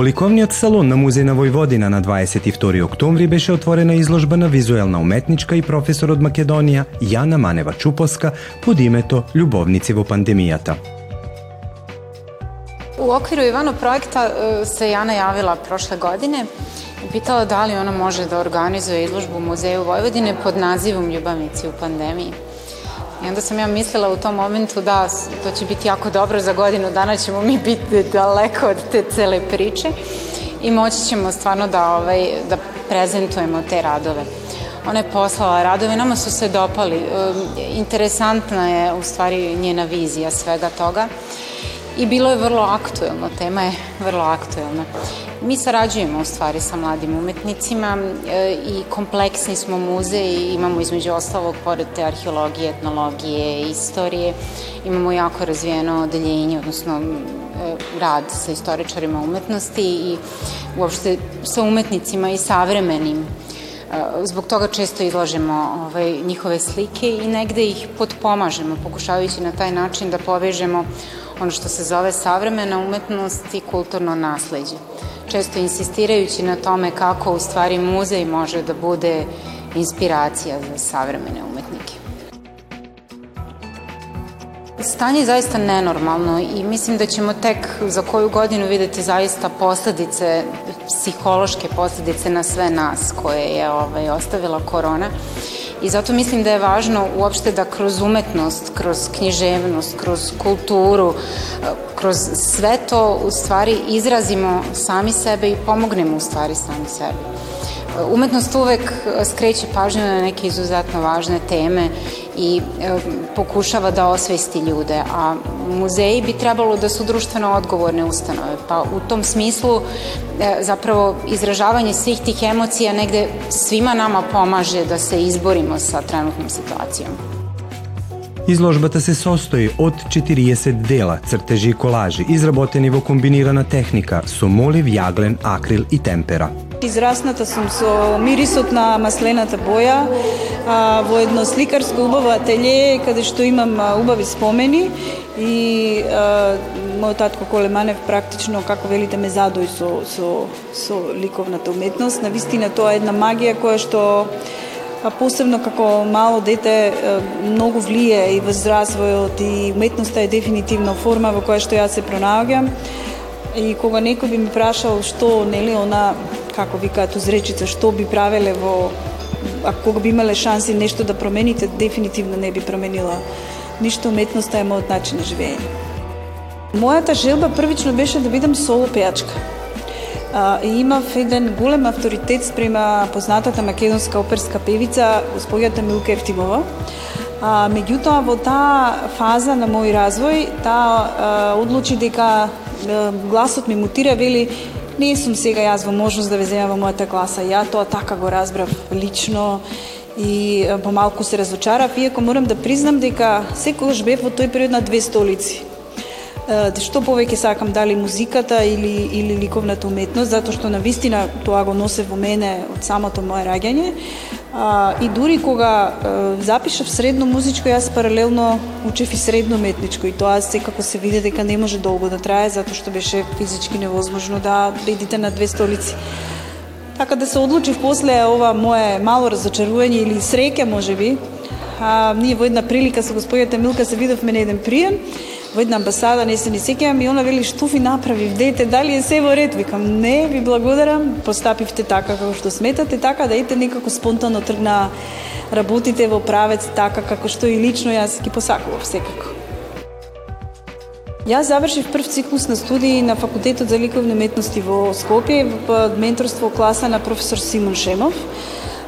Во ликовниот салон на Музеј на Војводина на 22 октомври беше отворена изложба на визуелна уметничка и професор од Македонија Јана Манева Чупоска под името Љубовници во пандемијата. U okviru Ivano projekta se Jana javila prošle godine i pitala da li ona može da organizuje izložbu u Muzeju Vojvodine pod nazivom Ljubavnici u pandemiji. I onda sam ja mislila u tom momentu da to će biti jako dobro, za godinu dana ćemo mi biti daleko od te cele priče i moći ćemo stvarno da, ovaj, da prezentujemo te radove. Ona je poslala radove, nama su se dopali. Interesantna je u stvari njena vizija svega toga i bilo je vrlo aktuelno, tema je vrlo aktuelna. Mi sarađujemo u stvari sa mladim umetnicima e, i kompleksni smo muzej i imamo između ostalog pored te arheologije, etnologije, istorije, imamo jako razvijeno odeljenje, odnosno e, rad sa istoričarima umetnosti i uopšte sa umetnicima i savremenim e, zbog toga često izlažemo ovaj, njihove slike i negde ih potpomažemo, pokušavajući na taj način da povežemo ono što se zove savremena umetnost i kulturno nasleđe. Često insistirajući na tome kako u stvari muzej može da bude inspiracija za savremene umetnike. Stanje je zaista nenormalno i mislim da ćemo tek za koju godinu videti zaista posledice, psihološke posledice na sve nas koje je ovaj, ostavila korona. I zato mislim da je važno uopšte da kroz umetnost, kroz književnost, kroz kulturu, kroz sve to u stvari izrazimo sami sebe i pomognemo u stvari sami sebi. Umetnost uvek skreće pažnju na neke izuzetno važne teme i e, pokušava da osvesti ljude, a muzeji bi trebalo da su društveno odgovorne ustanove, pa u tom smislu e, zapravo izražavanje svih tih emocija negde svima nama pomaže da se izborimo sa trenutnom situacijom. Изложбата се состои од 40 дела, цртежи и колажи, изработени во комбинирана техника со молив, јаглен, акрил и темпера. Израсната сум со мирисот на маслената боја а, во едно сликарско убаво ателје каде што имам убави спомени и а, мојот татко Колеманев практично како велите ме задој со со со ликовната уметност. На вистина тоа е една магија која што а посебно како мало дете многу влие и во развојот и уметноста е дефинитивно форма во која што ја се пронаоѓам. И кога некој би ми прашал што нели она како викаат узречица, што би правеле во ако кога би имале шанси нешто да промените, дефинитивно не би променила ништо уметноста е мојот начин на живење. Мојата желба првично беше да бидам соло пејачка. А, и имав еден голем авторитет спрема познатата македонска оперска певица, господјата Милка Евтимова. А, меѓутоа, во таа фаза на мој развој, таа одлучи дека гласот ми мутира, вели, не сум сега јас во можност да ве земам во мојата класа. Ја тоа така го разбрав лично и помалку се разочарав, иако морам да признам дека секогаш бев во тој период на две столици. Што повеќе сакам, дали музиката или, или ликовната уметност, затоа што на вистина тоа го носе во мене од самото мое раѓање. А, и дури кога а, запишав средно музичко, јас паралелно учев и средно уметничко и тоа секако се види дека не може долго да трае затоа што беше физички невозможно да бедите на две столици. Така да се одлучив после ова мое мало разочарување или среќа можеби. А, ние во една прилика со господјата Милка се видовме на еден прием во една амбасада, не се ни сеќавам и она вели што ви направи, дете, дали е се во ред? Викам, не, ви благодарам, постапивте така како што сметате, така да ете некако спонтано тргна работите во правец така како што и лично јас ги посакував секако. Јас завршив прв циклус на студии на факултетот за ликовни уметности во Скопје во менторство класа на професор Симон Шемов.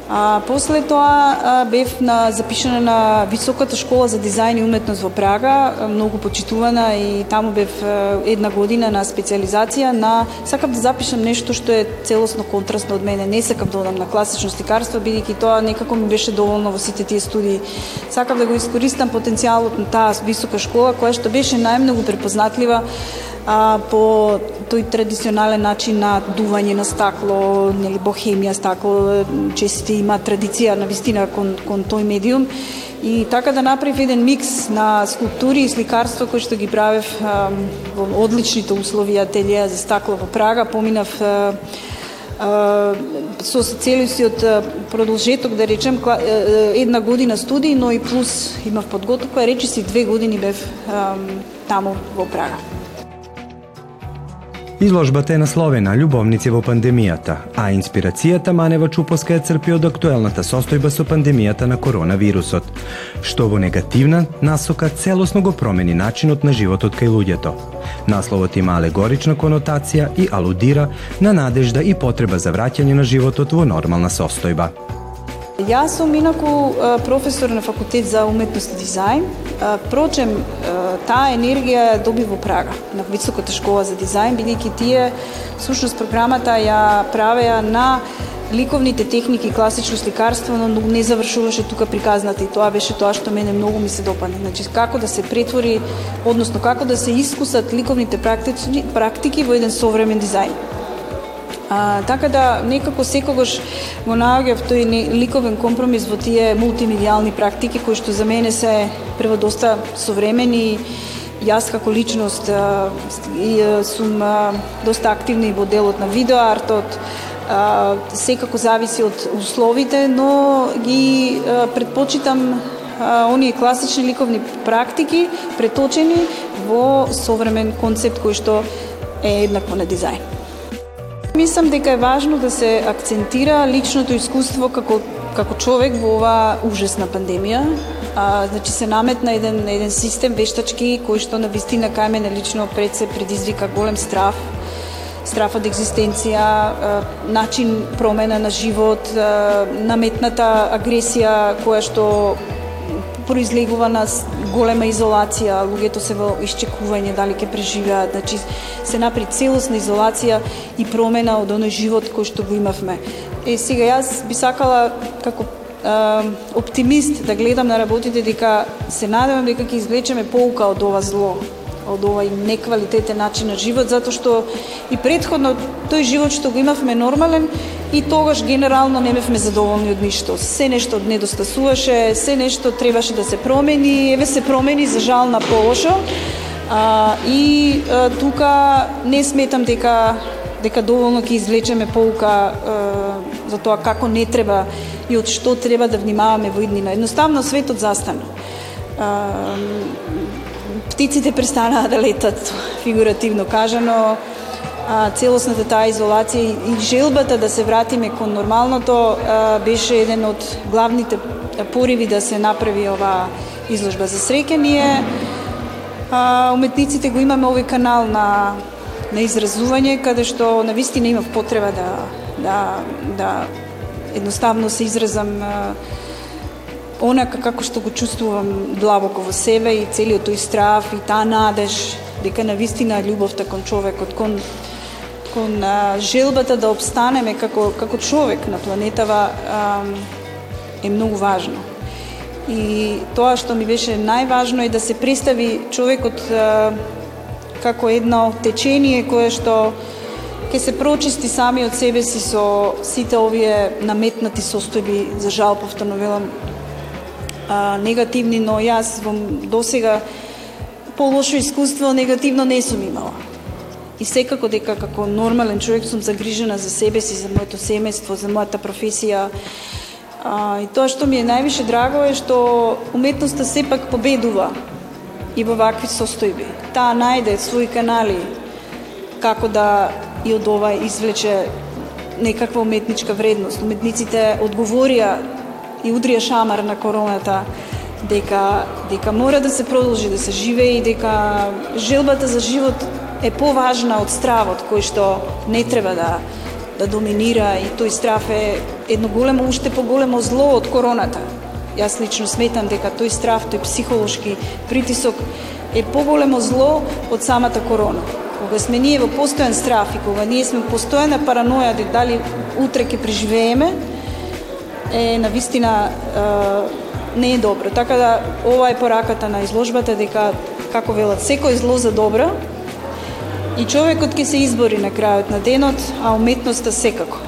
А, после тоа а, бев на запишана на Високата школа за дизајн и уметност во Прага, многу почитувана и таму бев една година на специализација на сакам да запишам нешто што е целосно контрастно од мене. Не сакам да одам на класично сликарство бидејќи тоа некако ми беше доволно во сите тие студии. Сакам да го искористам потенцијалот на таа висока школа која што беше најмногу препознатлива а, по тој традиционален начин на дување на стакло, нели бохемија стакло, често има традиција на вистина кон, кон тој медиум и така да направив еден микс на скулптури и сликарство кој што ги правев а, во одличните услови ателија за стакло во Прага, поминав а, со целиот продолжеток, да речем, една година студии, но и плюс имав подготовка, речиси две години бев таму во Прага. Изложбата е насловена „Любовници во пандемијата, а инспирацијата Манева Чупоска ја црпи од актуелната состојба со пандемијата на коронавирусот, што во негативна насока целосно го промени начинот на животот кај луѓето. Насловот има алегорична конотација и алудира на надежда и потреба за враќање на животот во нормална состојба. Јас сум инаку професор на факултет за уметност и дизајн. Прочем, таа енергија доби во Прага, на Високата школа за дизајн, бидејќи тие, сушност програмата ја правеа на ликовните техники, класично сликарство, но не завршуваше тука приказната и тоа беше тоа што мене многу ми се допадна. Значи како да се претвори, односно како да се искусат ликовните практики, практики во еден современ дизајн. А, така да некако секогаш го наоѓав тој ликовен компромис во тие мултимедијални практики кои што за мене се прво доста современи Јас како личност а, и, а, сум а, доста активна и во делот на видеоартот, а, секако зависи од условите, но ги а, предпочитам а, оние класични ликовни практики преточени во современ концепт кој што е еднакво на дизајн. Мислам дека е важно да се акцентира личното искуство како како човек во оваа ужасна пандемија. А, значи се наметна еден еден систем вештачки кој што на вистина кај мене лично пред се предизвика голем страф страф од екзистенција, начин промена на живот, наметната агресија која што произлегува на голема изолација, луѓето се во исчекување дали ќе преживеат, значи се напри целосна изолација и промена од оној живот кој што го имавме. Е сега јас би сакала како е, оптимист да гледам на работите дека се надевам дека ќе извлечеме поука од ова зло, од овај неквалитетен начин на живот, затоа што и предходно тој живот што го имавме нормален и тогаш генерално не бевме задоволни од ништо. Се нешто недостасуваше, се нешто требаше да се промени, еве се промени за жал на полошо. А, и а, тука не сметам дека дека доволно ќе извлечеме полука а, за тоа како не треба и од што треба да внимаваме во иднина. Едноставно светот застана. А, птиците престанаа да летат, фигуративно кажано, целосната таа изолација и желбата да се вратиме кон нормалното а, беше еден од главните пориви да се направи оваа изложба. За среќа ние а, уметниците го имаме овој канал на на изразување каде што на вистина имав потреба да да да едноставно се изразам а, онака како што го чувствувам длабоко во себе и целиот тој страф и таа надеж дека на вистина љубовта кон човекот, кон кон а, желбата да обстанеме како како човек на планетава а, е многу важно. И тоа што ми беше најважно е да се представи човекот а, како едно течение кое што ќе се прочисти сами од себе си со сите овие наметнати состојби, за жал повторно а, негативни, но јас во досега полошо искуство негативно не сум имала. И секако дека како нормален човек сум загрижена за себе си, за моето семејство, за мојата професија. А, и тоа што ми е највише драго е што уметноста сепак победува и во вакви состојби. Таа најде своји канали како да и од ова извлече некаква уметничка вредност. Уметниците одговорија и удрија шамар на короната дека дека мора да се продолжи да се живее и дека желбата за живот е поважна од стравот кој што не треба да да доминира и тој страв е едно големо уште поголемо зло од короната. Јас лично сметам дека тој страв, тој психолошки притисок е поголемо зло од самата корона. Кога сме ние во постојан страф и кога ние сме постојана параноја дека дали утре ќе преживееме, е на вистина е, не е добро. Така да ова е пораката на изложбата дека како велат секој зло за добро и човекот ќе се избори на крајот на денот, а уметноста секако.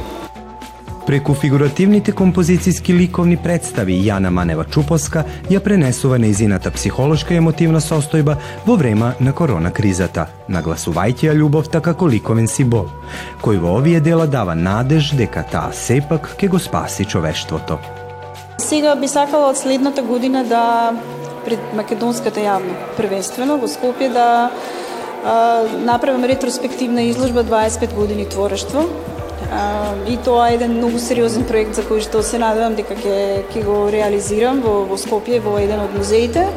Преку фигуративните композицијски ликовни представи Јана Манева Чупоска ја пренесува неизината психолошка и емотивна состојба во време на корона кризата, нагласувајќи ја љубовта како ликовен символ, кој во овие дела дава надеж дека таа сепак ќе го спаси човештвото. Сега би сакала од следната година да пред македонската јавно првенствено во Скопје да направам ретроспективна изложба 25 години творештво. И тоа е еден многу сериозен проект за кој што се надевам дека ќе ќе го реализирам во, во Скопје во еден од музеите,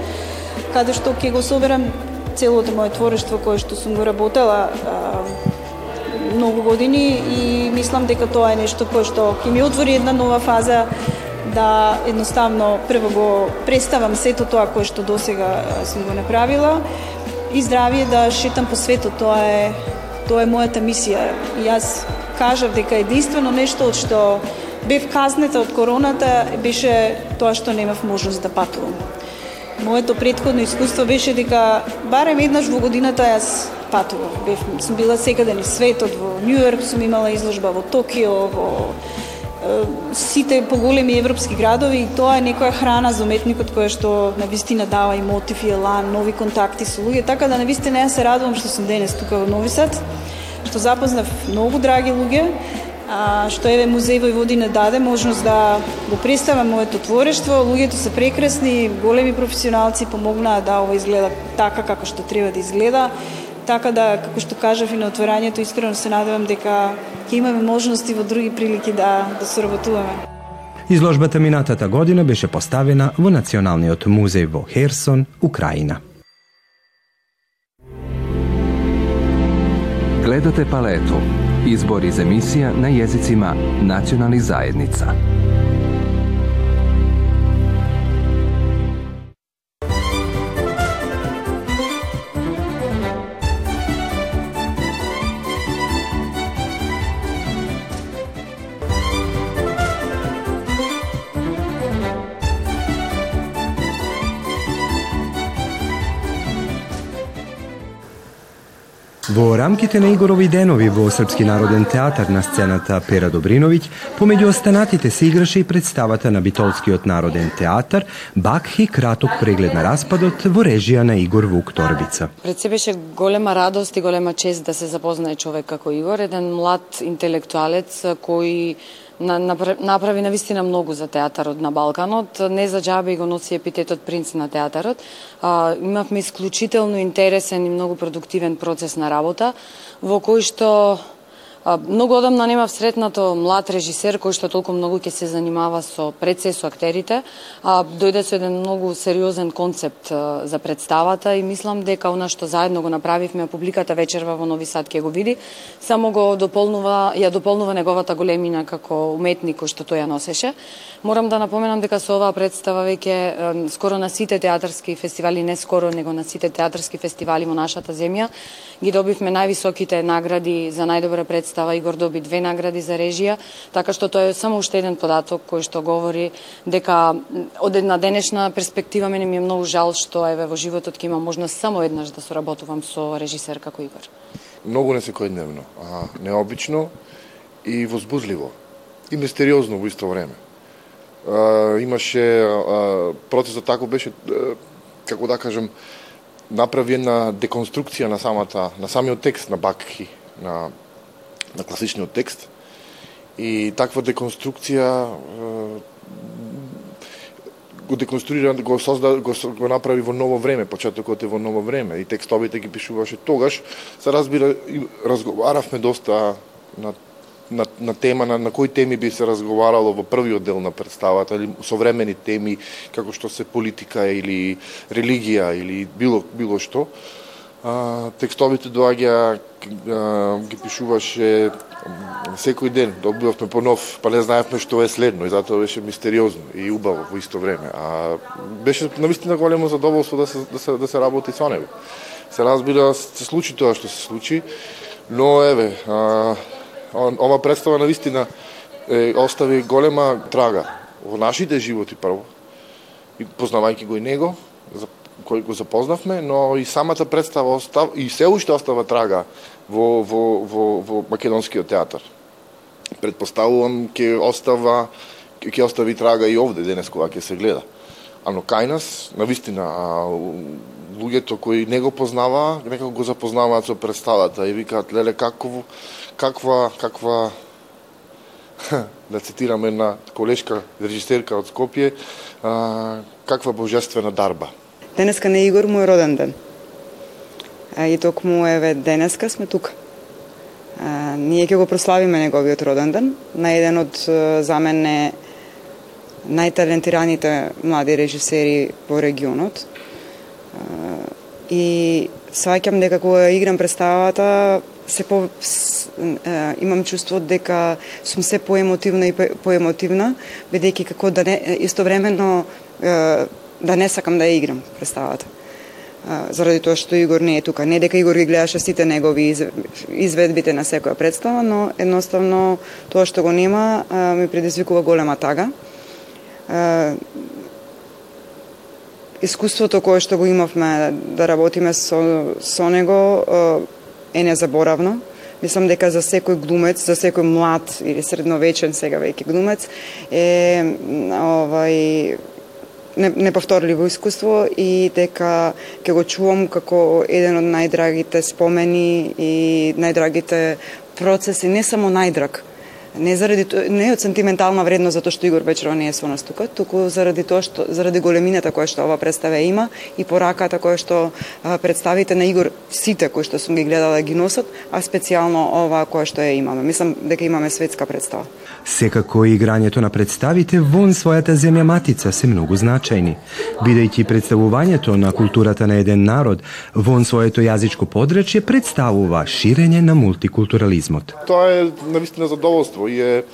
каде што ќе го соберам целото моје творештво кое што сум го работела а, многу години и мислам дека тоа е нешто кое што ќе ми отвори една нова фаза да едноставно прво го представам сето тоа кое што досега сум го направила и здравје да шетам по светот. Тоа е тоа е мојата мисија. И јас кажав дека единствено нешто од што бев казнета од короната беше тоа што немав можност да патувам. Моето предходно искуство беше дека барем еднаш во годината јас патував. Бев, сум била секаде ни светот, во Нью Йорк сум имала изложба, во Токио, во сите поголеми европски градови и тоа е некоја храна за уметникот која што на вистина дава и мотив и елан, нови контакти со луѓе, така да на вистина ја се радувам што сум денес тука во Нови Сад што запознав многу драги луѓе, а, што еве музеј Војводина даде можност да го представам моето творештво. Луѓето се прекрасни, големи професионалци помогнаа да ова изгледа така како што треба да изгледа. Така да, како што кажав и на отворањето, искрено се надевам дека ќе имаме можности во други прилики да, да соработуваме. Изложбата минатата година беше поставена во Националниот музеј во Херсон, Украина. Gledate paletu. Izbor iz emisija na jezicima nacionalnih zajednica. Во рамките на Игорови денови во Српски народен театар на сцената Пера Добриновиќ, помеѓу останатите се играше и представата на Битолскиот народен театар Бакхи краток преглед на распадот во режија на Игор Вук Торбица. Пред се беше голема радост и голема чест да се запознае човек како Игор, еден млад интелектуалец кој направи на вистина многу за театарот на Балканот. Не за џабе го носи епитетот принц на театарот. А, имавме исклучително интересен и многу продуктивен процес на работа, во кој што Многу одамна немав сретнато млад режисер кој што толку многу ќе се занимава со предсе со актерите, а дојде со еден многу сериозен концепт за представата и мислам дека она што заедно го направивме, публиката вечерва во Нови Сад ќе го види, само го дополнува, ја дополнува неговата големина како уметник кој што тој ја носеше. Морам да напоменам дека со оваа представа веќе скоро на сите театарски фестивали, не скоро, него на сите театарски фестивали во нашата земја, ги добивме највисоките награди за најдобра представа. Игор доби две награди за режија, така што тоа е само уште еден податок кој што говори дека од една денешна перспектива мене ми е многу жал што еве во животот ќе имам можност само еднаш да соработувам со режисер како Игор. Многу не секојдневно, а необично и возбудливо и мистериозно во исто време. А, имаше а, процесот тако беше како да кажам направи една деконструкција на самата на самиот текст на Бакхи, на на класичниот текст. И таква деконструкција го деконструира, го созда, го, го направи во ново време, почетокот е во ново време и текстовите ги пишуваше тогаш. Се разбира, разговаравме доста на на, на тема, на, на кои теми би се разговарало во првиот дел на представата, или современи теми, како што се политика или религија или било, било што. А, текстовите доаѓа, ги пишуваше секој ден, да добивавме по нов, па не знаевме што е следно и затоа беше мистериозно и убаво во исто време. А беше навистина големо задоволство да се, да се, да се работи со него. Се разбира, се случи тоа што се случи, но еве, а, ова представа навистина е, остави голема трага во нашите животи прво, и познавајќи го и него, кој го запознавме, но и самата представа остав, и се уште остава трага во, во, во, во македонскиот театар. Предпоставувам ќе остава ќе остави трага и овде денес кога ќе се гледа. Ано кај нас, на вистина, луѓето кои не го познаваа, некако го запознаваат со представата и викаат, леле, како, каква, каква, да цитирам една колешка режисерка од Скопје, а, каква божествена дарба. Денеска не Игор му е роден ден. А, и токму еве денеска сме тука. А, ние ќе го прославиме неговиот роден ден на еден од за мене најталентираните млади режисери во регионот. И сваќам дека кога играм представата, се по, с, е, имам чувство дека сум се поемотивна и поемотивна, бидејќи како да не, истовремено е, да не сакам да ја играм представата. А, заради тоа што Игор не е тука. Не дека Игор ги гледаше сите негови изведбите на секоја представа, но едноставно тоа што го нема а, ми предизвикува голема тага. А, искуството кое што го имавме да работиме со, со него е незаборавно. Мислам дека за секој глумец, за секој млад или средновечен сега веќе глумец е овај неповторливо искуство и дека ќе го чувам како еден од најдрагите спомени и најдрагите процеси, не само најдраг, не заради не од сентиментална вредност затоа што Игор Бечеро не е со нас тука, туку заради тоа што заради големината која што ова представа има и пораката која што представите на Игор сите кои што сум ги гледала ги носат, а специјално ова која што ја имаме. Мислам дека имаме светска представа. Секако и играњето на представите вон својата земја матица се многу значајни, бидејќи представувањето на културата на еден народ вон своето јазичко подречје представува ширење на мултикултурализмот. Тоа е навистина задоволство и е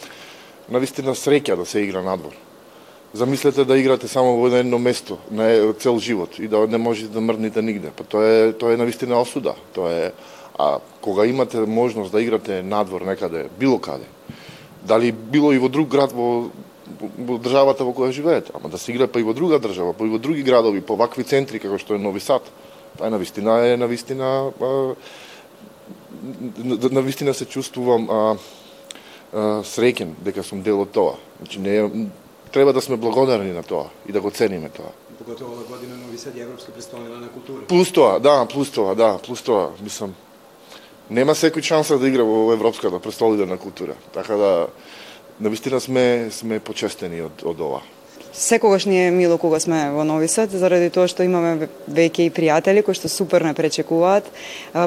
навистина среќа да се игра надвор. Замислете да играте само во едно место на цел живот и да не можете да мрднете нигде. Па тоа е тоа е навистина осуда. Тоа е а кога имате можност да играте надвор некаде, било каде, дали било и во друг град во, во државата во која живеете, ама да се игра па и во друга држава, па и во други градови, по вакви центри како што е Нови Сад. Па е на вистина е на вистина на вистина се чувствувам а, среќен дека сум дел од тоа. Значи не треба да сме благодарни на тоа и да го цениме тоа. Поготово ова година Нови Сад е Европска престолнина на култура. Плюс тоа, да, плюс тоа, да, плюс тоа, мислам, нема секој шанса да игра во Европската престолина на култура. Така да, навистина сме, сме почестени од, од ова. Секогаш ни е мило кога сме во Нови Сад, заради тоа што имаме веќе и пријатели кои што супер не пречекуваат.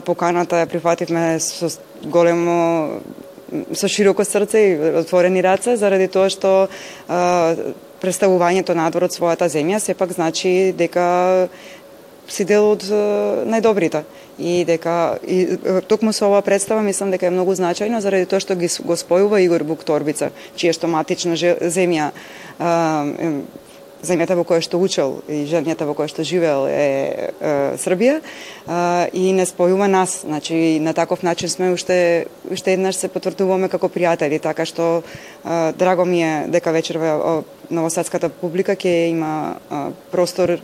Поканата ја прифативме со големо со широко срце и отворени раце, заради тоа што а, представувањето надвор од својата земја сепак значи дека си дел од најдобрите. И дека и, токму со оваа представа мислам дека е многу значајно заради тоа што ги го спојува Игор Букторбица, чија што матична земја а, земјата во која што учел и земјата во која што живеел е, е Србија а, и не спојува нас. Значи на таков начин сме уште уште еднаш се потврдуваме како пријатели, така што а, драго ми е дека вечерва новосадската публика ќе има а, простор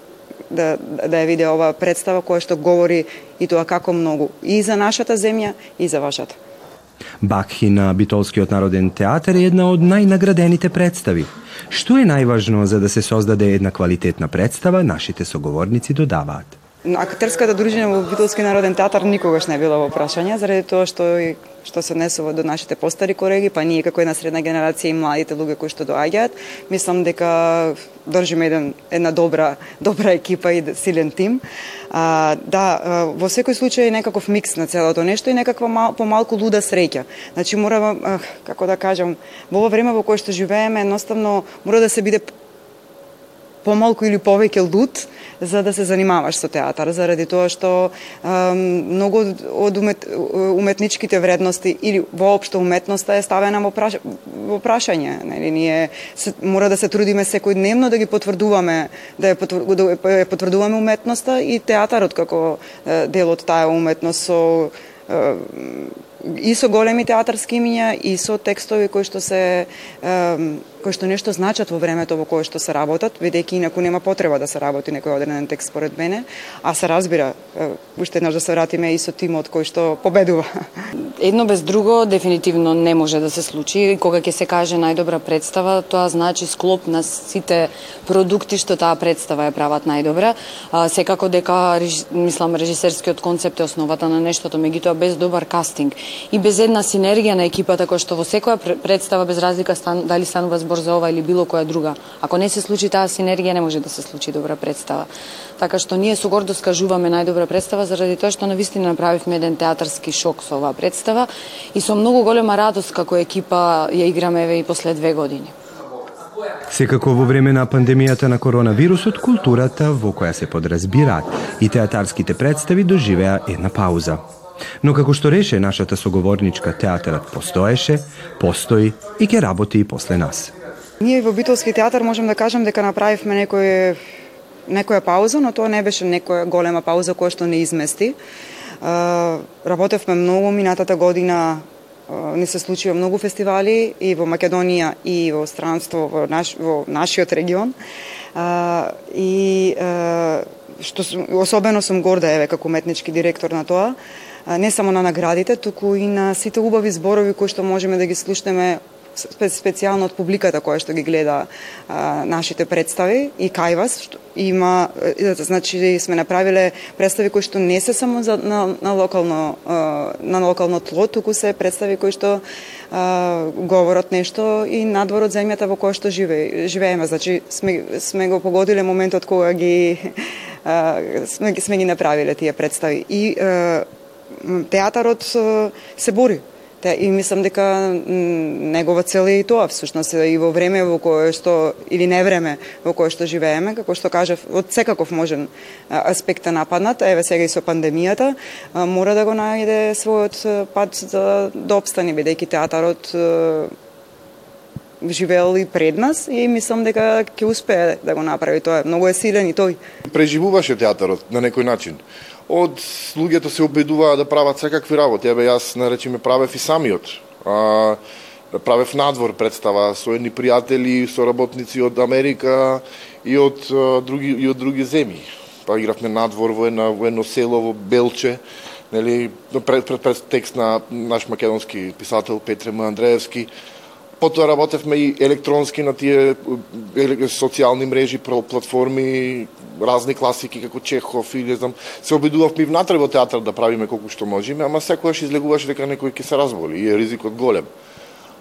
да, да ја види оваа представа која што говори и тоа како многу и за нашата земја и за вашата. Бакхи на Битолскиот народен театар е една од најнаградените представи. Што е најважно за да се создаде една квалитетна представа, нашите соговорници додаваат. Актерската дружина во Битолски народен театар никогаш не била во прашање, заради тоа што што се несува до нашите постари колеги, па ние како една средна генерација и младите луѓе кои што доаѓаат, мислам дека држиме еден, една добра, добра екипа и силен тим. А, да, во секој случај некаков микс на целото нешто и некаква мал, помалку луда среќа. Значи мора, како да кажам, во ова време во кое што живееме, едноставно мора да се биде помалку или повеќе луд за да се занимаваш со театар, заради тоа што а, многу од умет, уметничките вредности или воопшто уметноста е ставена во, праш, во прашање. Нели, ние се, мора да се трудиме секојдневно да ги потврдуваме, да ја, потвр, да ја потврдуваме уметноста и театарот како дел од таа уметност со и со големи театарски имиња и со текстови кои што се кои што нешто значат во времето во кое што се работат, бидејќи инаку нема потреба да се работи некој одреден текст според мене, а се разбира, уште еднаш да се вратиме и со тимот кој што победува. Едно без друго дефинитивно не може да се случи. Кога ќе се каже најдобра представа, тоа значи склоп на сите продукти што таа представа ја прават најдобра. Секако дека мислам режисерскиот концепт е основата на нештото, меѓутоа без добар кастинг и без една синергија на екипата која што во секоја представа без разлика стан, дали станува збор за ова или било која друга. Ако не се случи таа синергија, не може да се случи добра представа. Така што ние со гордост кажуваме најдобра представа заради тоа што навистина направивме еден театарски шок со оваа представа и со многу голема радост како екипа ја играме еве и после две години. Секако во време на пандемијата на коронавирусот, културата во која се подразбираат и театарските представи доживеа една пауза. Но како што реше нашата соговорничка, театарот постоеше, постои и ќе работи и после нас. Ние во Битолски театар можем да кажем дека направивме некој некоја пауза, но тоа не беше некоја голема пауза која што не измести. Работевме многу минатата година не се случија многу фестивали и во Македонија и во странство во, наш, во нашиот регион. и што особено сум горда еве како уметнички директор на тоа не само на наградите, туку и на сите убави зборови кои што можеме да ги слушнеме специјално од публиката која што ги гледа а, нашите представи и кај вас што има значи сме направиле представи кои што не се само за на, на локално а, на локално тло, туку се представи кои што а, говорат нешто и надвор од земјата во која што живе, живееме. Значи сме сме го погодиле моментот кога ги а, сме, сме ги направиле тие представи и а, театарот се бори и мислам дека негова цел е и тоа, всушност и во време во кое што или не време во кое што живееме, како што кажав, од секаков можен аспект нападнат, еве сега и со пандемијата, мора да го најде својот пат да, да обстане бидејќи театарот живеел и пред нас и мислам дека ќе успее да го направи тоа. Многу е силен и тој. Преживуваше театарот на некој начин од луѓето се обидуваа да прават секакви работи. Еве јас наречиме правев и самиот. А, правев надвор представа со едни пријатели, со работници од Америка и од други и од други земји. Па игравме надвор во едно, во едно село во Белче, нели пред, пред, пред текст на наш македонски писател Петре М. Андреевски. Потоа работевме и електронски на тие социјални мрежи, платформи, разни класики како Чехов или знам, се обидувавме и внатре во театар да правиме колку што можеме, ама секогаш излегуваше дека некој ќе се разболи и е ризикот голем.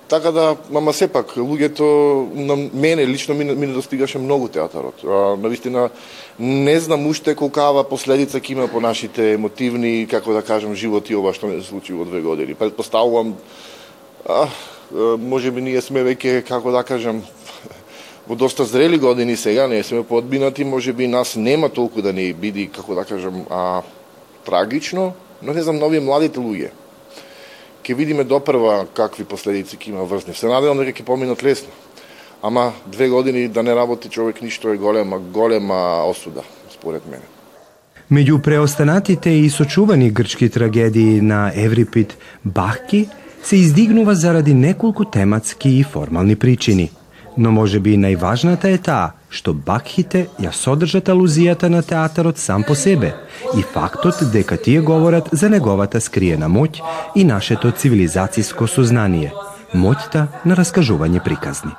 Така да, ама сепак, луѓето, на мене лично ми, ми не достигаше многу театарот. А, навистина, не знам уште колкава последица ќе има по нашите емотивни, како да кажам, животи ова што не се случи во две години. Предпоставувам, а, може би ние сме веќе, како да кажам, во доста зрели години сега, не сме подбинати, може би нас нема толку да не биди, како да кажам, а, трагично, но не знам, нови младите луѓе. Ке видиме допрва какви последици ќе има врзни. Се надевам дека ќе поминат лесно. Ама две години да не работи човек ништо е голема, голема осуда, според мене. Меѓу преостанатите и сочувани грчки трагедии на Еврипид Бахки се издигнува заради неколку тематски и формални причини – Но може би најважната е таа што бакхите ја содржат алузијата на театарот сам по себе и фактот дека тие говорат за неговата скриена моќ и нашето цивилизацијско сознание, моќта на раскажување приказни.